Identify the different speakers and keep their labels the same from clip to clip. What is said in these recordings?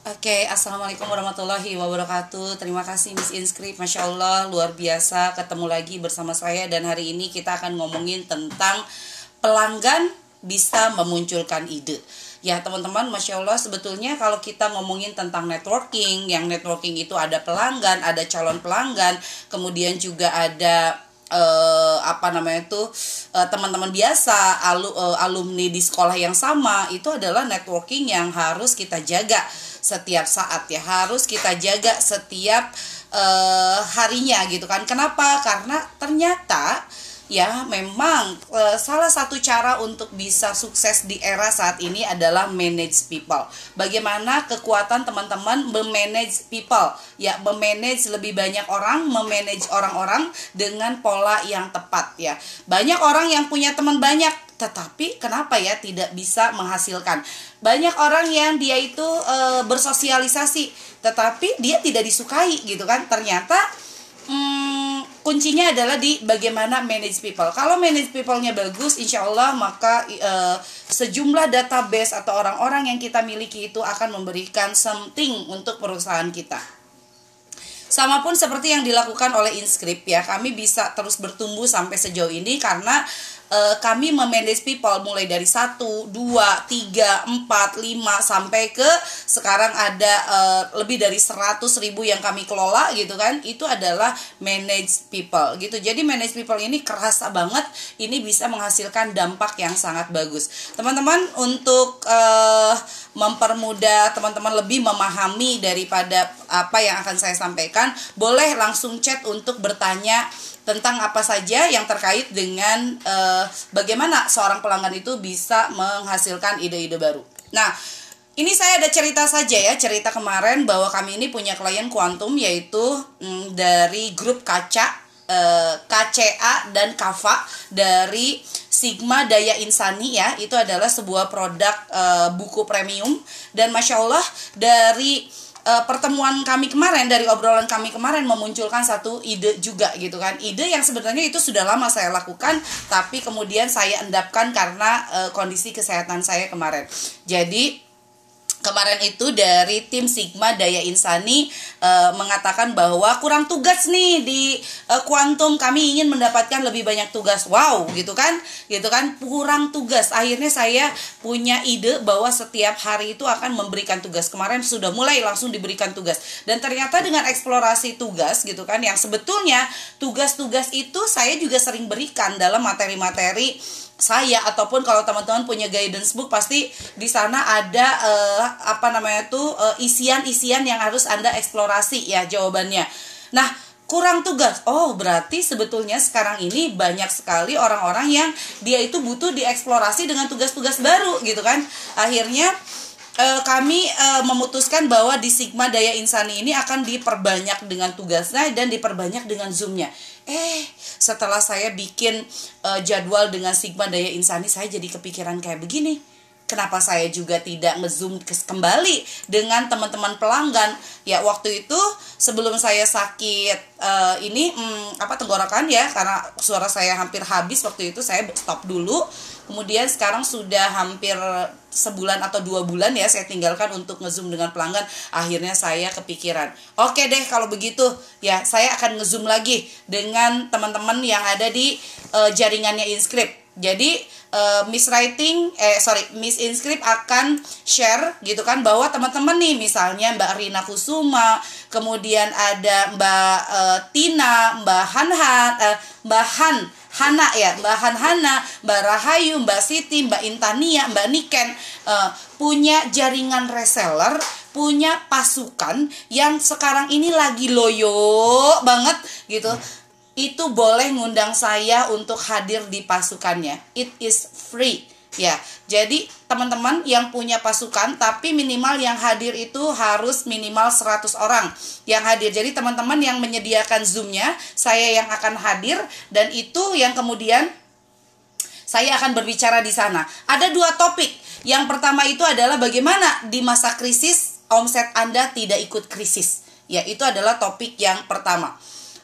Speaker 1: Oke, assalamualaikum warahmatullahi wabarakatuh. Terima kasih Miss Inscript, masya Allah luar biasa ketemu lagi bersama saya dan hari ini kita akan ngomongin tentang pelanggan bisa memunculkan ide. Ya teman-teman, masya Allah sebetulnya kalau kita ngomongin tentang networking, yang networking itu ada pelanggan, ada calon pelanggan, kemudian juga ada uh, apa namanya itu uh, teman-teman biasa alu, uh, alumni di sekolah yang sama itu adalah networking yang harus kita jaga setiap saat ya. Harus kita jaga setiap uh, harinya gitu kan. Kenapa? Karena ternyata ya memang e, salah satu cara untuk bisa sukses di era saat ini adalah manage people. Bagaimana kekuatan teman-teman memanage people, ya memanage lebih banyak orang, memanage orang-orang dengan pola yang tepat ya. Banyak orang yang punya teman banyak tetapi kenapa ya tidak bisa menghasilkan? Banyak orang yang dia itu e, bersosialisasi tetapi dia tidak disukai gitu kan. Ternyata hmm, kuncinya adalah di bagaimana manage people. Kalau manage people-nya bagus, insya Allah maka uh, sejumlah database atau orang-orang yang kita miliki itu akan memberikan something untuk perusahaan kita. Sama pun seperti yang dilakukan oleh Inscript ya, kami bisa terus bertumbuh sampai sejauh ini karena uh, kami memanage people mulai dari 1, 2, 3, 4, 5 sampai ke sekarang ada uh, lebih dari 100 ribu yang kami kelola gitu kan. Itu adalah manage people gitu. Jadi manage people ini kerasa banget ini bisa menghasilkan dampak yang sangat bagus. Teman-teman untuk uh, mempermudah teman-teman lebih memahami daripada apa yang akan saya sampaikan boleh langsung chat untuk bertanya tentang apa saja yang terkait dengan uh, bagaimana seorang pelanggan itu bisa menghasilkan ide-ide baru. Nah, ini saya ada cerita saja ya, cerita kemarin bahwa kami ini punya klien kuantum yaitu mm, dari grup kaca eh, KCA dan Kava dari Sigma Daya Insani ya, itu adalah sebuah produk uh, buku premium. Dan masya Allah dari uh, pertemuan kami kemarin dari obrolan kami kemarin memunculkan satu ide juga gitu kan. Ide yang sebenarnya itu sudah lama saya lakukan tapi kemudian saya endapkan karena uh, kondisi kesehatan saya kemarin. Jadi kemarin itu dari tim Sigma Daya Insani uh, mengatakan bahwa kurang tugas nih di uh, kuantum. Kami ingin mendapatkan lebih banyak tugas. Wow gitu kan? Gitu kan? Kurang tugas. Akhirnya saya punya ide bahwa setiap hari itu akan memberikan tugas. Kemarin sudah mulai langsung diberikan tugas. Dan ternyata dengan eksplorasi tugas gitu kan yang sebetulnya tugas-tugas itu saya juga sering berikan dalam materi-materi saya ataupun kalau teman-teman punya guidance book pasti di sana ada uh, apa namanya tuh uh, isian-isian yang harus Anda eksplorasi ya jawabannya. Nah, kurang tugas. Oh, berarti sebetulnya sekarang ini banyak sekali orang-orang yang dia itu butuh dieksplorasi dengan tugas-tugas baru gitu kan. Akhirnya uh, kami uh, memutuskan bahwa di Sigma Daya Insani ini akan diperbanyak dengan tugasnya dan diperbanyak dengan zoomnya. Eh, setelah saya bikin uh, jadwal dengan Sigma Daya Insani, saya jadi kepikiran kayak begini. Kenapa saya juga tidak ngezoom kembali dengan teman-teman pelanggan? Ya waktu itu sebelum saya sakit uh, ini hmm, apa tenggorokan ya karena suara saya hampir habis waktu itu saya stop dulu. Kemudian sekarang sudah hampir sebulan atau dua bulan ya saya tinggalkan untuk ngezoom dengan pelanggan. Akhirnya saya kepikiran oke deh kalau begitu ya saya akan ngezoom lagi dengan teman-teman yang ada di uh, jaringannya inscript jadi uh, Miss Writing eh sorry Miss Inscript akan share gitu kan bahwa teman-teman nih misalnya Mbak Rina Kusuma kemudian ada Mbak uh, Tina Mbak Hanhan uh, Mbak Han Hana ya, Mbak Han Hana, Mbak Rahayu, Mbak Siti, Mbak Intania, Mbak Niken uh, punya jaringan reseller, punya pasukan yang sekarang ini lagi loyo banget gitu. Itu boleh ngundang saya untuk hadir di pasukannya. It is free Ya, jadi teman-teman yang punya pasukan tapi minimal yang hadir itu harus minimal 100 orang yang hadir. Jadi teman-teman yang menyediakan Zoom-nya, saya yang akan hadir dan itu yang kemudian saya akan berbicara di sana. Ada dua topik. Yang pertama itu adalah bagaimana di masa krisis omset Anda tidak ikut krisis. Ya, itu adalah topik yang pertama.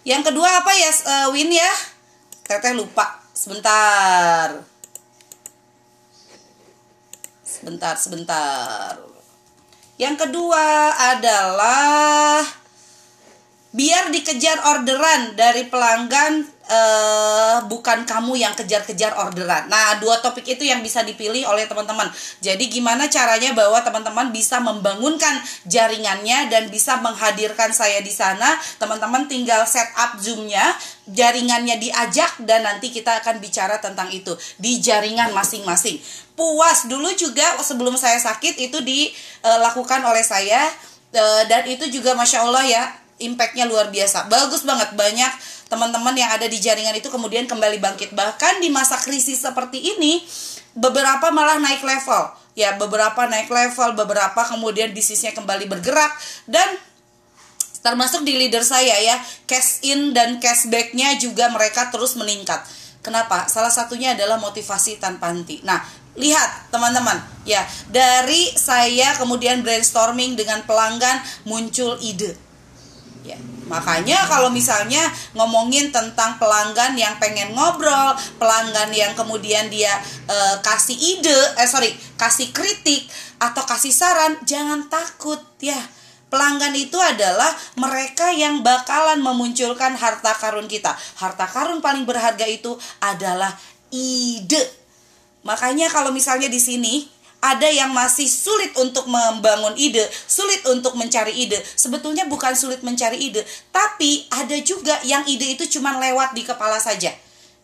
Speaker 1: Yang kedua apa ya, uh, Win ya? Teteh lupa. Sebentar. Sebentar, sebentar. Yang kedua adalah biar dikejar orderan dari pelanggan uh, bukan kamu yang kejar-kejar orderan. Nah, dua topik itu yang bisa dipilih oleh teman-teman. Jadi gimana caranya bahwa teman-teman bisa membangunkan jaringannya dan bisa menghadirkan saya di sana. Teman-teman tinggal setup Zoom-nya, jaringannya diajak dan nanti kita akan bicara tentang itu di jaringan masing-masing. Puas dulu juga sebelum saya sakit itu dilakukan oleh saya uh, dan itu juga masya Allah ya impactnya luar biasa. Bagus banget banyak teman-teman yang ada di jaringan itu kemudian kembali bangkit. Bahkan di masa krisis seperti ini beberapa malah naik level. Ya beberapa naik level beberapa kemudian bisnisnya kembali bergerak. Dan termasuk di leader saya ya cash in dan cashbacknya juga mereka terus meningkat. Kenapa? Salah satunya adalah motivasi tanpa henti. Nah lihat teman-teman. Ya dari saya kemudian brainstorming dengan pelanggan muncul ide Ya, makanya kalau misalnya ngomongin tentang pelanggan yang pengen ngobrol, pelanggan yang kemudian dia uh, kasih ide, eh sorry, kasih kritik atau kasih saran, jangan takut ya. Pelanggan itu adalah mereka yang bakalan memunculkan harta karun kita. Harta karun paling berharga itu adalah ide. Makanya kalau misalnya di sini ada yang masih sulit untuk membangun ide, sulit untuk mencari ide. Sebetulnya bukan sulit mencari ide, tapi ada juga yang ide itu cuma lewat di kepala saja.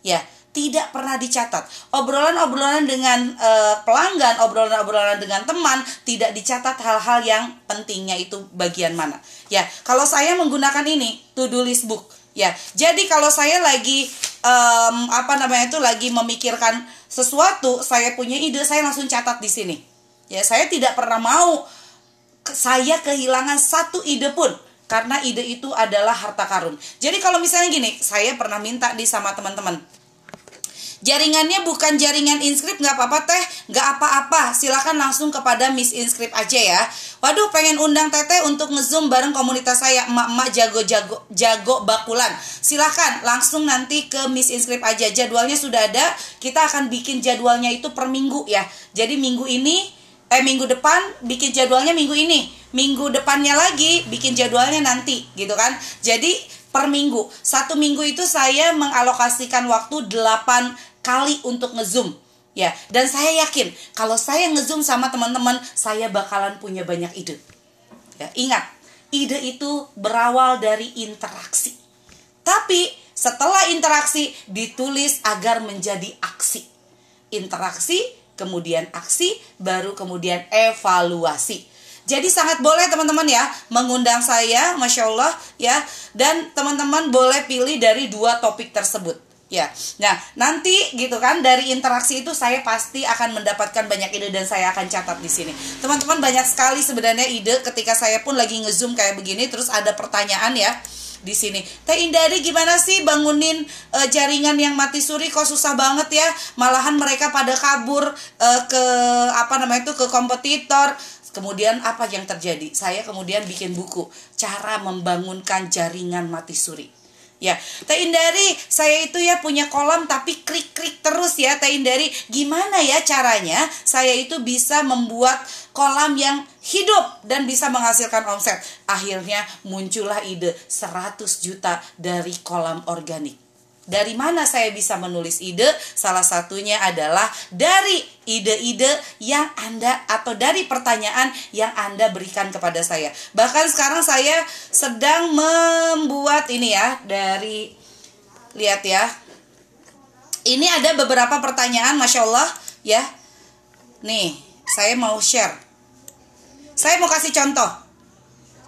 Speaker 1: Ya, tidak pernah dicatat. Obrolan-obrolan dengan uh, pelanggan, obrolan-obrolan dengan teman tidak dicatat hal-hal yang pentingnya itu bagian mana. Ya, kalau saya menggunakan ini to-do list book. Ya, jadi kalau saya lagi um, apa namanya itu lagi memikirkan sesuatu, saya punya ide, saya langsung catat di sini. Ya, saya tidak pernah mau saya kehilangan satu ide pun karena ide itu adalah harta karun. Jadi kalau misalnya gini, saya pernah minta di sama teman-teman Jaringannya bukan jaringan inskrip nggak apa-apa teh, nggak apa-apa. Silakan langsung kepada Miss Inskrip aja ya. Waduh, pengen undang Teteh untuk ngezoom bareng komunitas saya emak-emak jago-jago jago bakulan. Silakan langsung nanti ke Miss Inskrip aja. Jadwalnya sudah ada. Kita akan bikin jadwalnya itu per minggu ya. Jadi minggu ini eh minggu depan bikin jadwalnya minggu ini. Minggu depannya lagi bikin jadwalnya nanti gitu kan. Jadi per minggu. Satu minggu itu saya mengalokasikan waktu 8 kali untuk ngezoom ya. Dan saya yakin kalau saya ngezoom sama teman-teman saya bakalan punya banyak ide. Ya ingat ide itu berawal dari interaksi. Tapi setelah interaksi ditulis agar menjadi aksi. Interaksi kemudian aksi baru kemudian evaluasi. Jadi sangat boleh teman-teman ya mengundang saya, masya Allah ya, dan teman-teman boleh pilih dari dua topik tersebut Ya, nah nanti gitu kan dari interaksi itu saya pasti akan mendapatkan banyak ide dan saya akan catat di sini. Teman-teman banyak sekali sebenarnya ide ketika saya pun lagi ngezoom kayak begini, terus ada pertanyaan ya di sini. Teh Indari gimana sih bangunin e, jaringan yang mati suri kok susah banget ya? Malahan mereka pada kabur e, ke apa namanya itu ke kompetitor. Kemudian apa yang terjadi? Saya kemudian bikin buku cara membangunkan jaringan mati suri Ya, Teh Indari, saya itu ya punya kolam tapi klik-klik terus ya Teh Indari. Gimana ya caranya saya itu bisa membuat kolam yang hidup dan bisa menghasilkan omset? Akhirnya muncullah ide 100 juta dari kolam organik. Dari mana saya bisa menulis ide? Salah satunya adalah dari ide-ide yang Anda atau dari pertanyaan yang Anda berikan kepada saya. Bahkan sekarang saya sedang membuat ini ya dari lihat ya. Ini ada beberapa pertanyaan Masya Allah ya. Nih, saya mau share. Saya mau kasih contoh.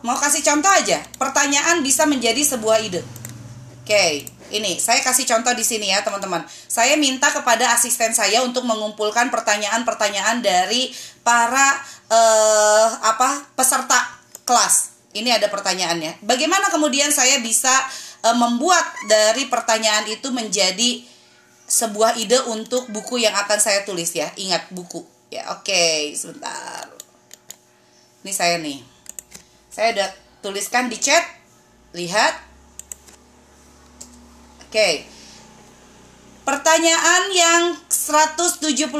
Speaker 1: Mau kasih contoh aja. Pertanyaan bisa menjadi sebuah ide. Oke. Okay ini saya kasih contoh di sini ya teman-teman. Saya minta kepada asisten saya untuk mengumpulkan pertanyaan-pertanyaan dari para uh, apa peserta kelas. Ini ada pertanyaannya. Bagaimana kemudian saya bisa uh, membuat dari pertanyaan itu menjadi sebuah ide untuk buku yang akan saya tulis ya. Ingat buku. Ya, oke, okay, sebentar. Ini saya nih. Saya udah tuliskan di chat. Lihat Oke. Pertanyaan yang 178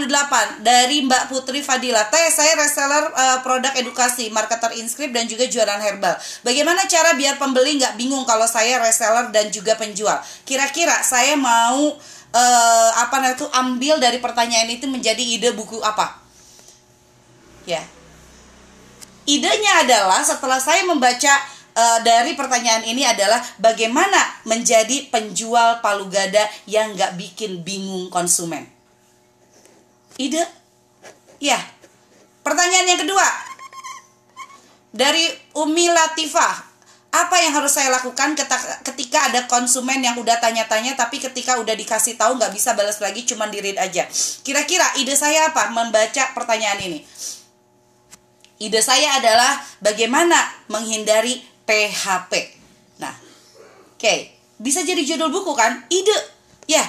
Speaker 1: dari Mbak Putri Fadila. Teh, saya reseller uh, produk edukasi, marketer inskrip dan juga jualan herbal. Bagaimana cara biar pembeli nggak bingung kalau saya reseller dan juga penjual? Kira-kira saya mau uh, apa namanya ambil dari pertanyaan itu menjadi ide buku apa? Ya. Idenya adalah setelah saya membaca uh, dari pertanyaan ini adalah bagaimana menjadi penjual palu gada yang nggak bikin bingung konsumen. Ide? Ya. Pertanyaan yang kedua dari Umi Latifah. Apa yang harus saya lakukan ketika ada konsumen yang udah tanya-tanya tapi ketika udah dikasih tahu nggak bisa balas lagi cuma di read aja. Kira-kira ide saya apa membaca pertanyaan ini? Ide saya adalah bagaimana menghindari PHP. Nah, oke, okay. bisa jadi judul buku kan? Ide. Ya,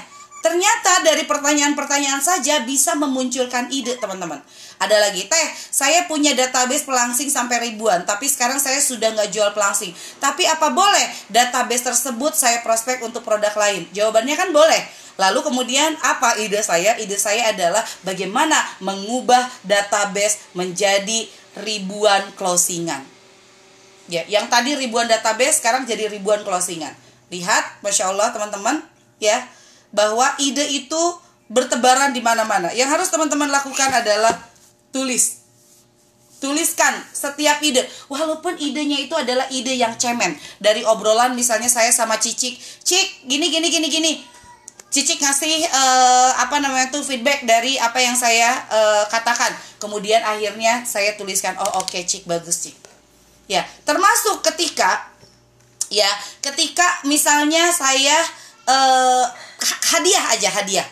Speaker 1: ternyata dari pertanyaan-pertanyaan saja bisa memunculkan ide, teman-teman. Ada lagi, teh, saya punya database pelangsing sampai ribuan, tapi sekarang saya sudah nggak jual pelangsing. Tapi apa boleh database tersebut saya prospek untuk produk lain? Jawabannya kan boleh. Lalu kemudian apa ide saya? Ide saya adalah bagaimana mengubah database menjadi ribuan closingan. Ya, yang tadi ribuan database sekarang jadi ribuan closingan. Lihat, masya Allah teman-teman, ya, bahwa ide itu bertebaran di mana-mana. Yang harus teman-teman lakukan adalah tulis. Tuliskan setiap ide, walaupun idenya itu adalah ide yang cemen. Dari obrolan misalnya saya sama Cicik, Cik, gini gini gini gini. Cicik ngasih uh, apa namanya tuh feedback dari apa yang saya uh, katakan. Kemudian akhirnya saya tuliskan, oh oke okay, Cik bagus Cik Ya, termasuk ketika ya, ketika misalnya saya eh, hadiah aja hadiah.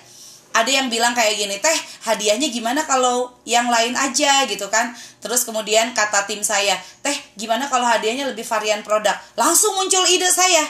Speaker 1: Ada yang bilang kayak gini, "Teh, hadiahnya gimana kalau yang lain aja?" gitu kan. Terus kemudian kata tim saya, "Teh, gimana kalau hadiahnya lebih varian produk?" Langsung muncul ide saya.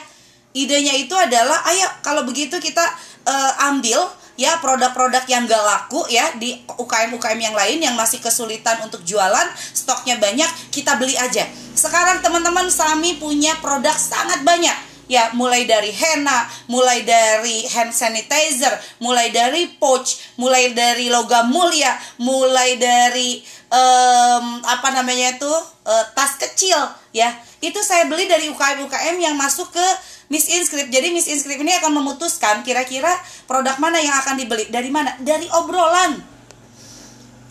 Speaker 1: Idenya itu adalah, "Ayo kalau begitu kita uh, ambil ya produk-produk yang gak laku ya di UKM-UKM yang lain yang masih kesulitan untuk jualan, stoknya banyak, kita beli aja. Sekarang teman-teman Sami punya produk sangat banyak. Ya, mulai dari henna, mulai dari hand sanitizer, mulai dari pouch, mulai dari logam mulia, mulai dari um, apa namanya itu uh, tas kecil ya. Itu saya beli dari UKM-UKM yang masuk ke Miss Inscript. Jadi Miss Inscript ini akan memutuskan kira-kira produk mana yang akan dibeli. Dari mana? Dari obrolan.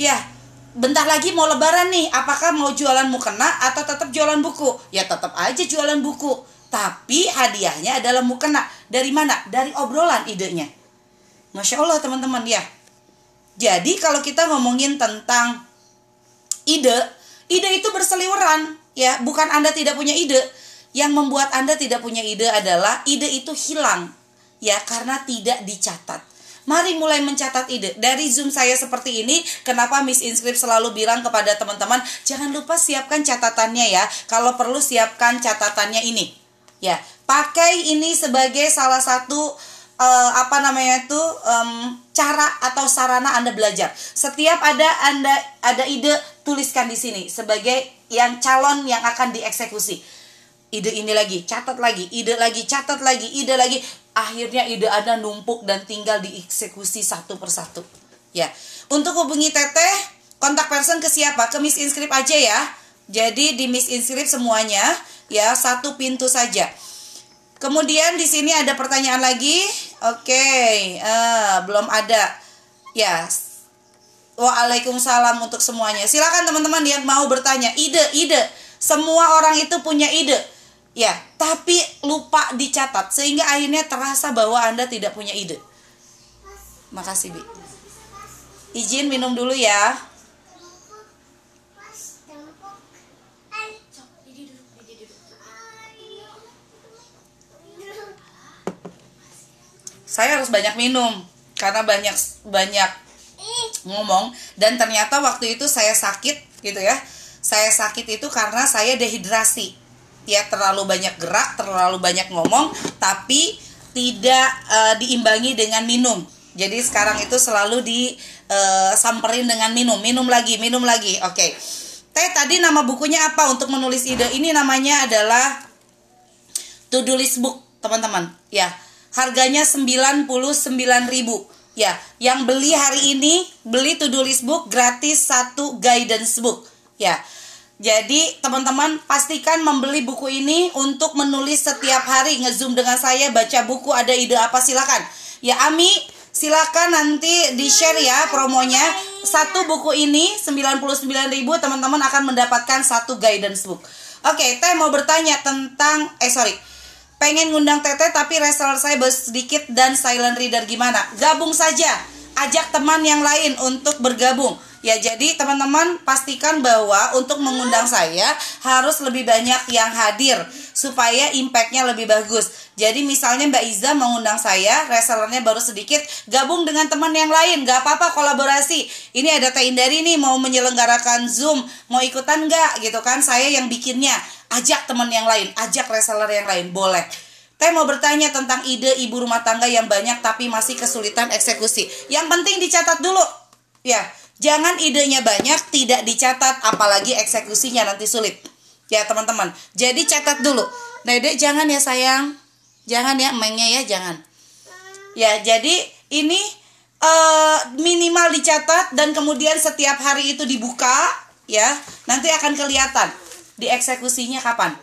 Speaker 1: Ya, bentar lagi mau lebaran nih. Apakah mau jualan mukena atau tetap jualan buku? Ya tetap aja jualan buku. Tapi hadiahnya adalah mukena. Dari mana? Dari obrolan idenya. Masya Allah teman-teman ya. Jadi kalau kita ngomongin tentang ide, ide itu berseliweran ya. Bukan Anda tidak punya ide, yang membuat Anda tidak punya ide adalah ide itu hilang ya karena tidak dicatat. Mari mulai mencatat ide. Dari Zoom saya seperti ini, kenapa Miss Inscript selalu bilang kepada teman-teman, jangan lupa siapkan catatannya ya. Kalau perlu siapkan catatannya ini. Ya, pakai ini sebagai salah satu uh, apa namanya itu um, cara atau sarana Anda belajar. Setiap ada Anda ada ide, tuliskan di sini sebagai yang calon yang akan dieksekusi ide ini lagi, catat lagi, ide lagi, catat lagi, ide lagi. Akhirnya ide Anda numpuk dan tinggal dieksekusi satu persatu. Ya. Untuk hubungi Teteh, kontak person ke siapa? Ke Miss Inscript aja ya. Jadi di Miss Inscript semuanya ya satu pintu saja. Kemudian di sini ada pertanyaan lagi. Oke, okay. uh, eh, belum ada. Ya. Waalaikumsalam untuk semuanya. Silakan teman-teman yang mau bertanya. Ide, ide. Semua orang itu punya ide Ya, tapi lupa dicatat sehingga akhirnya terasa bahwa Anda tidak punya ide. Makasih, Bi. Izin minum dulu ya. Saya harus banyak minum karena banyak banyak ngomong dan ternyata waktu itu saya sakit gitu ya. Saya sakit itu karena saya dehidrasi ya terlalu banyak gerak, terlalu banyak ngomong, tapi tidak uh, diimbangi dengan minum. Jadi sekarang itu selalu disamperin eh, uh, dengan minum, minum lagi, minum lagi. Oke. Okay. Teh tadi nama bukunya apa untuk menulis ide? Ini namanya adalah To Do List Book, teman-teman. Ya. harganya 99.000 ya yang beli hari ini beli to do list book gratis satu guidance book ya jadi teman-teman pastikan membeli buku ini untuk menulis setiap hari. Ngezoom dengan saya baca buku ada ide apa silakan. Ya Ami silakan nanti di share ya promonya. Satu buku ini 99.000 teman-teman akan mendapatkan satu guidance book. Oke teh mau bertanya tentang eh sorry. Pengen ngundang Teteh tapi reseller saya sedikit dan silent reader. Gimana? Gabung saja, ajak teman yang lain untuk bergabung. Ya jadi teman-teman pastikan bahwa untuk mengundang saya harus lebih banyak yang hadir supaya impactnya lebih bagus. Jadi misalnya Mbak Iza mengundang saya, resellernya baru sedikit, gabung dengan teman yang lain, gak apa-apa kolaborasi. Ini ada Teh Indari nih mau menyelenggarakan Zoom, mau ikutan gak gitu kan? Saya yang bikinnya ajak teman yang lain, ajak reseller yang lain, boleh. Teh mau bertanya tentang ide ibu rumah tangga yang banyak tapi masih kesulitan eksekusi. Yang penting dicatat dulu. Ya, jangan idenya banyak tidak dicatat apalagi eksekusinya nanti sulit. Ya, teman-teman. Jadi catat dulu. Dede jangan ya sayang. Jangan ya emangnya ya, jangan. Ya, jadi ini uh, minimal dicatat dan kemudian setiap hari itu dibuka ya. Nanti akan kelihatan dieksekusinya kapan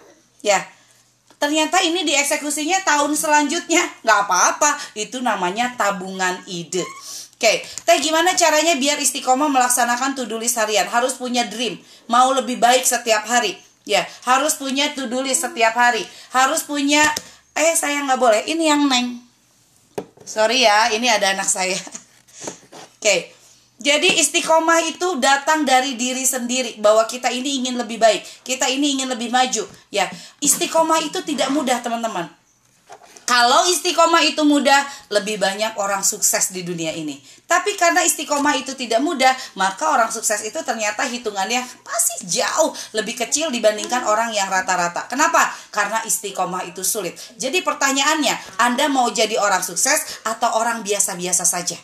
Speaker 1: ya ternyata ini dieksekusinya tahun selanjutnya nggak apa-apa itu namanya tabungan ide Oke, teh gimana caranya biar istiqomah melaksanakan to-do list harian? Harus punya dream, mau lebih baik setiap hari. Ya, harus punya to-do list setiap hari. Harus punya, eh saya nggak boleh, ini yang neng. Sorry ya, ini ada anak saya. Oke, jadi istiqomah itu datang dari diri sendiri bahwa kita ini ingin lebih baik, kita ini ingin lebih maju. Ya, istiqomah itu tidak mudah, teman-teman. Kalau istiqomah itu mudah, lebih banyak orang sukses di dunia ini. Tapi karena istiqomah itu tidak mudah, maka orang sukses itu ternyata hitungannya pasti jauh lebih kecil dibandingkan orang yang rata-rata. Kenapa? Karena istiqomah itu sulit. Jadi pertanyaannya, Anda mau jadi orang sukses atau orang biasa-biasa saja?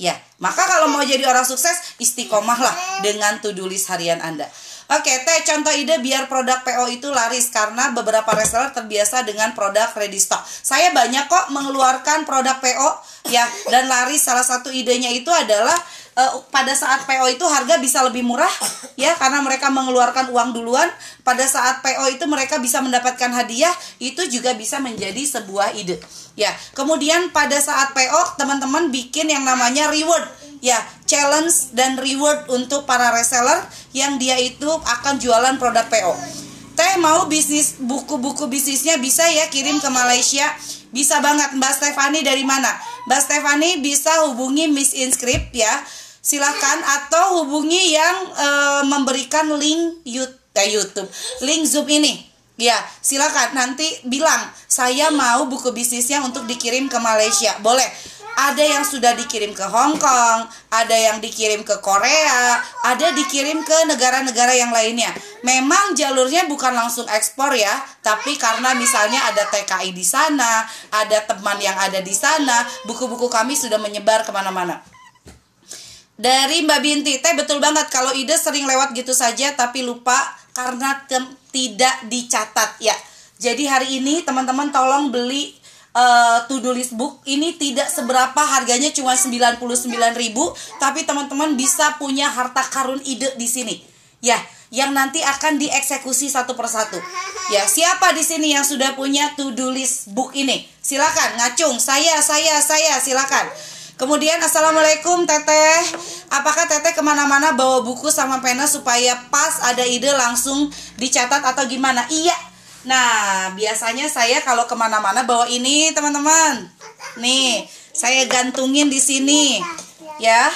Speaker 1: Ya, maka kalau mau jadi orang sukses, istiqomahlah dengan to-do list harian Anda. Oke, teh contoh ide biar produk PO itu laris karena beberapa reseller terbiasa dengan produk ready stock. Saya banyak kok mengeluarkan produk PO ya dan laris. Salah satu idenya itu adalah uh, pada saat PO itu harga bisa lebih murah ya karena mereka mengeluarkan uang duluan. Pada saat PO itu mereka bisa mendapatkan hadiah itu juga bisa menjadi sebuah ide ya. Kemudian pada saat PO teman-teman bikin yang namanya reward ya challenge dan reward untuk para reseller yang dia itu akan jualan produk PO Teh mau bisnis buku-buku bisnisnya bisa ya kirim ke Malaysia? Bisa banget. Mbak Stefani dari mana? Mbak Stefani bisa hubungi Miss Inscript ya. Silakan. Atau hubungi yang uh, memberikan link YouTube, eh, YouTube, link Zoom ini. Ya, silakan. Nanti bilang saya mau buku bisnisnya untuk dikirim ke Malaysia. Boleh. Ada yang sudah dikirim ke Hong Kong, ada yang dikirim ke Korea, ada dikirim ke negara-negara yang lainnya. Memang jalurnya bukan langsung ekspor ya, tapi karena misalnya ada TKI di sana, ada teman yang ada di sana, buku-buku kami sudah menyebar ke mana-mana. Dari Mbak Binti, teh betul banget kalau ide sering lewat gitu saja tapi lupa karena tidak dicatat ya. Jadi hari ini teman-teman tolong beli uh, to-do list book ini tidak seberapa harganya cuma 99.000 tapi teman-teman bisa punya harta karun ide di sini. Ya, yang nanti akan dieksekusi satu persatu. Ya, siapa di sini yang sudah punya to-do list book ini? Silakan ngacung, saya, saya, saya, silakan. Kemudian Assalamualaikum Teteh Apakah Teteh ke mana-mana bawa buku sama pena supaya pas ada ide langsung dicatat atau gimana? Iya Nah biasanya saya kalau ke mana-mana bawa ini teman-teman. Nih saya gantungin di sini Ya.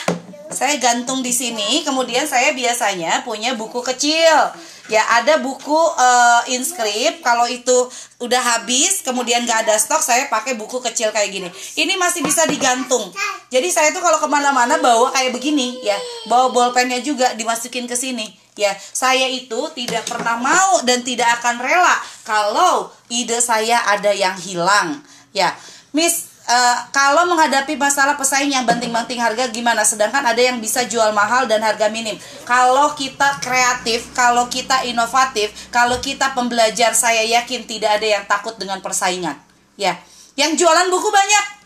Speaker 1: Saya gantung di sini kemudian saya biasanya punya buku kecil. Ya ada buku uh, inskrip kalau itu udah habis kemudian gak ada stok saya pakai buku kecil kayak gini. Ini masih bisa digantung. Jadi saya tuh kalau ke mana-mana bawa kayak begini ya. Bawa bolpennya juga dimasukin ke sini ya saya itu tidak pernah mau dan tidak akan rela kalau ide saya ada yang hilang ya Miss Uh, kalau menghadapi masalah pesaing yang banting-banting harga gimana? Sedangkan ada yang bisa jual mahal dan harga minim. Kalau kita kreatif, kalau kita inovatif, kalau kita pembelajar, saya yakin tidak ada yang takut dengan persaingan. Ya. yang jualan buku banyak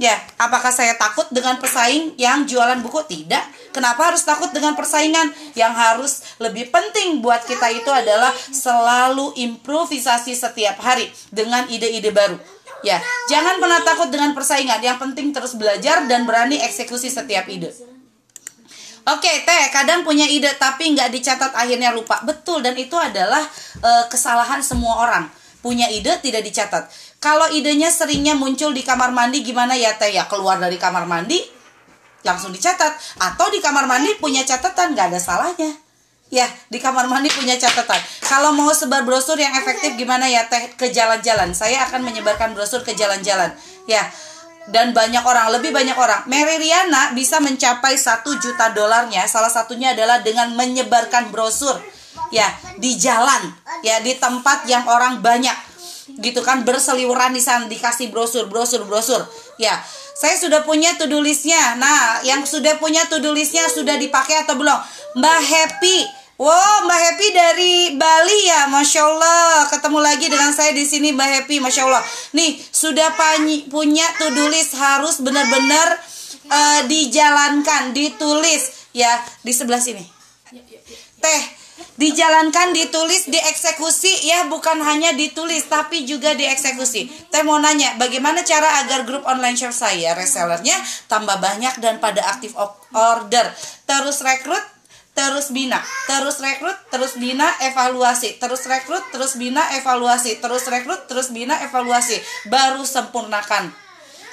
Speaker 1: ya apakah saya takut dengan pesaing yang jualan buku tidak kenapa harus takut dengan persaingan yang harus lebih penting buat kita itu adalah selalu improvisasi setiap hari dengan ide-ide baru Ya, jangan pernah takut dengan persaingan. Yang penting terus belajar dan berani eksekusi setiap ide. Oke, teh kadang punya ide tapi nggak dicatat akhirnya lupa. Betul dan itu adalah e, kesalahan semua orang. Punya ide tidak dicatat. Kalau idenya seringnya muncul di kamar mandi gimana ya teh ya keluar dari kamar mandi langsung dicatat atau di kamar mandi punya catatan nggak ada salahnya. Ya, di kamar mandi punya catatan. Kalau mau sebar brosur yang efektif gimana ya teh ke jalan-jalan. Saya akan menyebarkan brosur ke jalan-jalan. Ya, dan banyak orang, lebih banyak orang. Mary Riana bisa mencapai satu juta dolarnya. Salah satunya adalah dengan menyebarkan brosur. Ya, di jalan, ya di tempat yang orang banyak. Gitu kan berseliweran di sana dikasih brosur, brosur, brosur. Ya, saya sudah punya to-do listnya. Nah, yang sudah punya to-do listnya sudah dipakai atau belum? Mbak Happy Wow, Mbak Happy dari Bali ya, masya Allah. Ketemu lagi dengan saya di sini, Mbak Happy, masya Allah. Nih, sudah punya to-do list harus benar-benar uh, dijalankan, ditulis ya di sebelah sini. Teh, dijalankan, ditulis, dieksekusi ya, bukan hanya ditulis tapi juga dieksekusi. Teh mau nanya, bagaimana cara agar grup online shop saya resellernya tambah banyak dan pada aktif order? Terus rekrut terus bina, terus rekrut, terus bina, evaluasi, terus rekrut, terus bina, evaluasi, terus rekrut, terus bina, evaluasi, baru sempurnakan.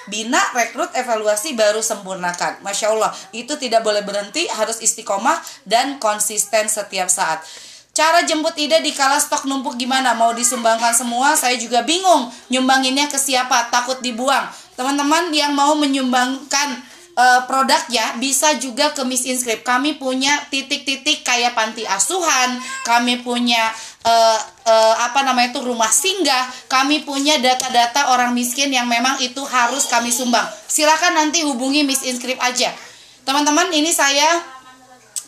Speaker 1: Bina, rekrut, evaluasi, baru sempurnakan. Masya Allah, itu tidak boleh berhenti, harus istiqomah dan konsisten setiap saat. Cara jemput ide di kala stok numpuk gimana? Mau disumbangkan semua? Saya juga bingung. Nyumbanginnya ke siapa? Takut dibuang. Teman-teman yang mau menyumbangkan uh, produknya bisa juga ke Miss Inscript. Kami punya titik-titik kayak panti asuhan, kami punya uh, uh, apa namanya itu rumah singgah, kami punya data-data orang miskin yang memang itu harus kami sumbang. Silakan nanti hubungi Miss Inscript aja. Teman-teman, ini saya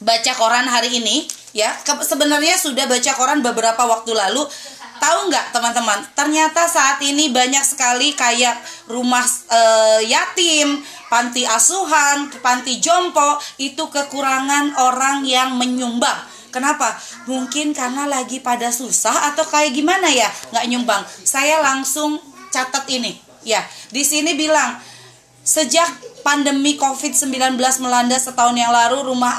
Speaker 1: baca koran hari ini ya. Sebenarnya sudah baca koran beberapa waktu lalu Tahu nggak teman-teman? Ternyata saat ini banyak sekali kayak rumah e, yatim, panti asuhan, panti jompo itu kekurangan orang yang menyumbang. Kenapa? Mungkin karena lagi pada susah atau kayak gimana ya nggak nyumbang. Saya langsung catat ini. Ya, di sini bilang sejak pandemi COVID-19 melanda setahun yang lalu, rumah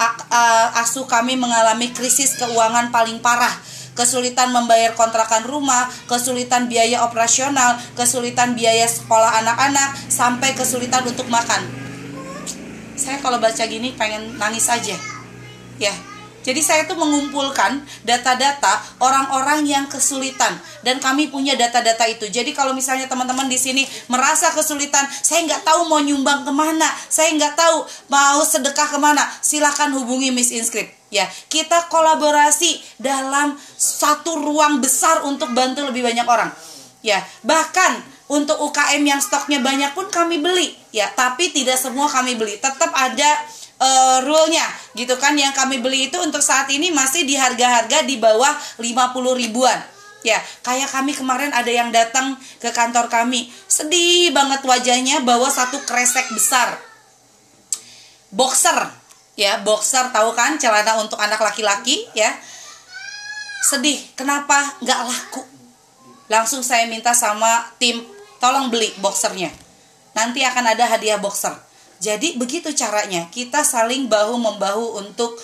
Speaker 1: asuh kami mengalami krisis keuangan paling parah kesulitan membayar kontrakan rumah, kesulitan biaya operasional, kesulitan biaya sekolah anak-anak, sampai kesulitan untuk makan. Saya kalau baca gini pengen nangis aja. Ya, jadi saya tuh mengumpulkan data-data orang-orang yang kesulitan dan kami punya data-data itu. Jadi kalau misalnya teman-teman di sini merasa kesulitan, saya nggak tahu mau nyumbang ke mana, saya nggak tahu mau sedekah ke mana, silahkan hubungi Miss Inscript. Ya, kita kolaborasi dalam satu ruang besar untuk bantu lebih banyak orang. Ya, bahkan untuk UKM yang stoknya banyak pun kami beli. Ya, tapi tidak semua kami beli. Tetap ada uh, rule-nya gitu kan yang kami beli itu untuk saat ini masih di harga-harga di bawah 50 ribuan ya kayak kami kemarin ada yang datang ke kantor kami sedih banget wajahnya bawa satu kresek besar boxer ya boxer tahu kan celana untuk anak laki-laki ya sedih kenapa nggak laku langsung saya minta sama tim tolong beli boxernya nanti akan ada hadiah boxer jadi begitu caranya kita saling bahu membahu untuk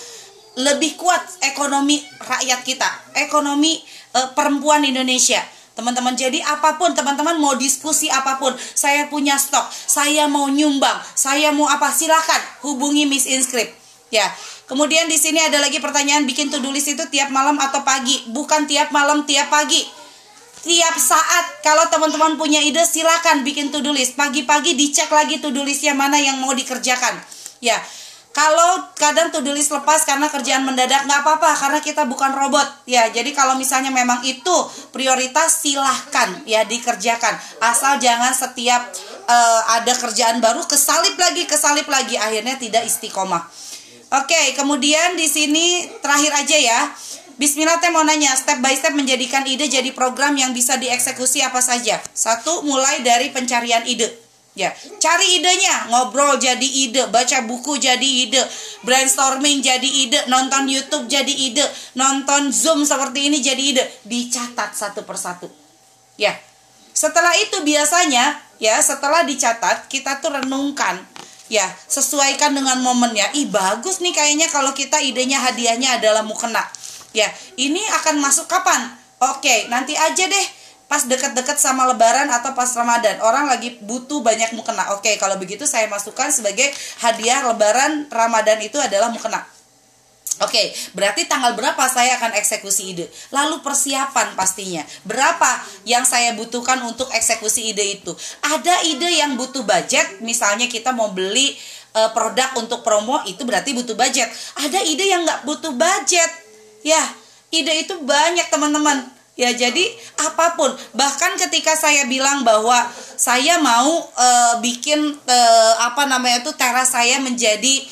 Speaker 1: lebih kuat ekonomi rakyat kita, ekonomi e, perempuan Indonesia. Teman-teman, jadi apa pun teman-teman mau diskusi apa pun, saya punya stok, saya mau nyumbang, saya mau apa silakan hubungi Miss Inscript. Ya. Kemudian di sini ada lagi pertanyaan bikin to-do list itu tiap malam atau pagi? Bukan tiap malam, tiap pagi. Tiap saat. Kalau teman-teman punya ide silakan bikin to do list. Pagi-pagi dicek lagi to do listnya mana yang mau dikerjakan. Ya kalau kadang to do list lepas karena kerjaan mendadak nggak apa-apa karena kita bukan robot. Ya jadi kalau misalnya memang itu prioritas silahkan ya dikerjakan. Asal jangan setiap uh, ada kerjaan baru kesalip lagi kesalip lagi. Akhirnya tidak istiqomah oke kemudian di sini terakhir aja ya Bismillah teh mau nanya, step by step menjadikan ide jadi program yang bisa dieksekusi apa saja. Satu, mulai dari pencarian ide. Ya, cari idenya, ngobrol jadi ide, baca buku jadi ide, brainstorming jadi ide, nonton YouTube jadi ide, nonton Zoom seperti ini jadi ide, dicatat satu persatu. Ya. Setelah itu biasanya ya, setelah dicatat kita tuh renungkan ya sesuaikan dengan momennya ih bagus nih kayaknya kalau kita idenya hadiahnya adalah mukena. Ya ini akan masuk kapan? Oke nanti aja deh. Pas deket-deket sama lebaran atau pas ramadan. Orang lagi butuh banyak mukena. Oke kalau begitu saya masukkan sebagai hadiah lebaran ramadan itu adalah mukena Oke, berarti tanggal berapa saya akan eksekusi ide? Lalu persiapan pastinya. Berapa yang saya butuhkan untuk eksekusi ide itu? Ada ide yang butuh budget, misalnya kita mau beli uh, produk untuk promo, itu berarti butuh budget. Ada ide yang nggak butuh budget. Ya, ide itu banyak teman-teman. Ya, jadi apa pun. Bahkan ketika saya bilang bahwa saya mau uh, bikin uh, apa namanya itu teras saya menjadi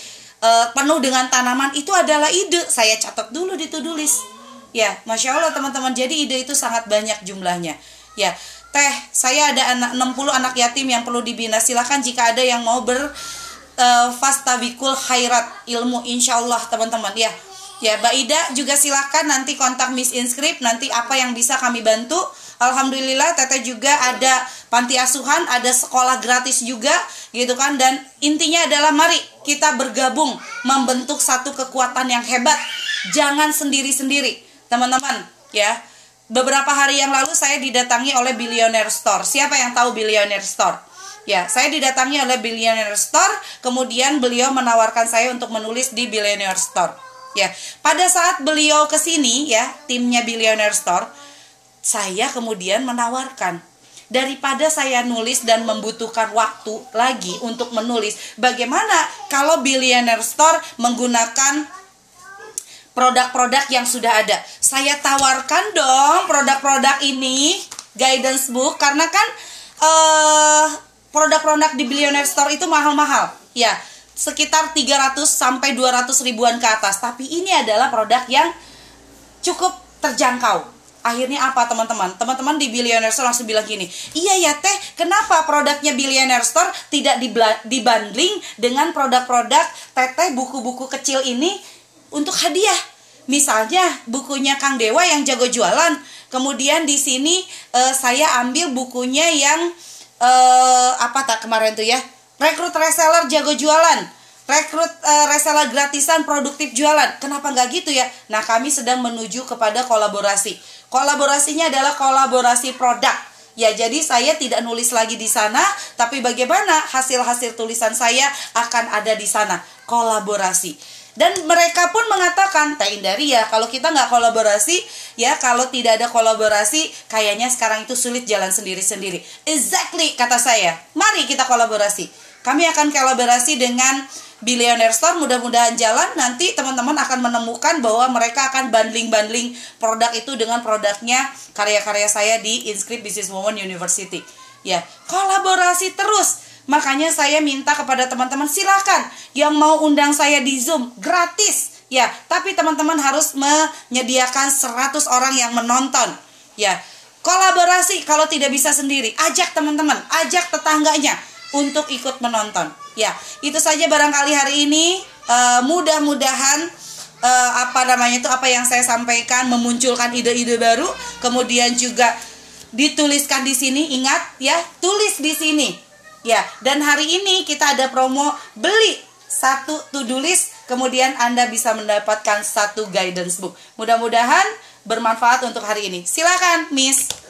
Speaker 1: uh, penuh dengan tanaman itu adalah ide. Saya catat dulu di to list. Ya masya allah teman-teman. Jadi ide itu sangat banyak jumlahnya. Ya teh saya ada anak 60 anak yatim yang perlu dibina. Silahkan jika ada yang mau ber uh, fastabikul khairat ilmu insya Allah teman-teman. Ya ya Mbak Ida juga silahkan nanti kontak Miss Inscript. Nanti apa yang bisa kami bantu. Alhamdulillah Teteh juga ada panti asuhan, ada sekolah gratis juga gitu kan dan intinya adalah mari kita bergabung membentuk satu kekuatan yang hebat. Jangan sendiri-sendiri, teman-teman, ya. Beberapa hari yang lalu saya didatangi oleh Billionaire Store. Siapa yang tahu Billionaire Store? Ya, saya didatangi oleh Billionaire Store, kemudian beliau menawarkan saya untuk menulis di Billionaire Store. Ya, pada saat beliau ke sini ya, timnya Billionaire Store, saya kemudian menawarkan daripada saya nulis dan membutuhkan waktu lagi untuk menulis bagaimana kalau billionaire store menggunakan produk-produk yang sudah ada? Saya tawarkan dong produk-produk ini guidance book karena kan uh, produk-produk di billionaire store itu mahal-mahal. Ya sekitar 300 sampai 200 ribuan ke atas. Tapi ini adalah produk yang cukup terjangkau akhirnya apa teman-teman? Teman-teman di Billionaire Store langsung bilang gini iya ya teh. Kenapa produknya Billionaire Store tidak dibanding dengan produk-produk teteh buku-buku kecil ini untuk hadiah? Misalnya bukunya Kang Dewa yang jago jualan. Kemudian di sini uh, saya ambil bukunya yang uh, apa tak kemarin tuh ya? Rekrut reseller jago jualan rekrut uh, reseller gratisan produktif jualan. Kenapa nggak gitu ya? Nah, kami sedang menuju kepada kolaborasi. Kolaborasinya adalah kolaborasi produk. Ya, jadi saya tidak nulis lagi di sana, tapi bagaimana hasil-hasil tulisan saya akan ada di sana. Kolaborasi. Dan mereka pun mengatakan, Teh ya, kalau kita nggak kolaborasi, ya kalau tidak ada kolaborasi, kayaknya sekarang itu sulit jalan sendiri-sendiri. Exactly, kata saya. Mari kita kolaborasi. Kami akan kolaborasi dengan Billionaire Store mudah-mudahan jalan nanti teman-teman akan menemukan bahwa mereka akan bundling-bundling produk itu dengan produknya karya-karya saya di Inscript Business Woman University. Ya, kolaborasi terus. Makanya saya minta kepada teman-teman silakan yang mau undang saya di Zoom gratis. Ya, tapi teman-teman harus menyediakan 100 orang yang menonton. Ya, kolaborasi kalau tidak bisa sendiri, ajak teman-teman, ajak tetangganya untuk ikut menonton. Ya, itu saja barangkali hari ini uh, mudah-mudahan uh, apa namanya itu apa yang saya sampaikan memunculkan ide-ide baru, kemudian juga dituliskan di sini ingat ya, tulis di sini. Ya, dan hari ini kita ada promo beli satu to-do kemudian Anda bisa mendapatkan satu guidance book. Mudah-mudahan bermanfaat untuk hari ini. Silakan, Miss.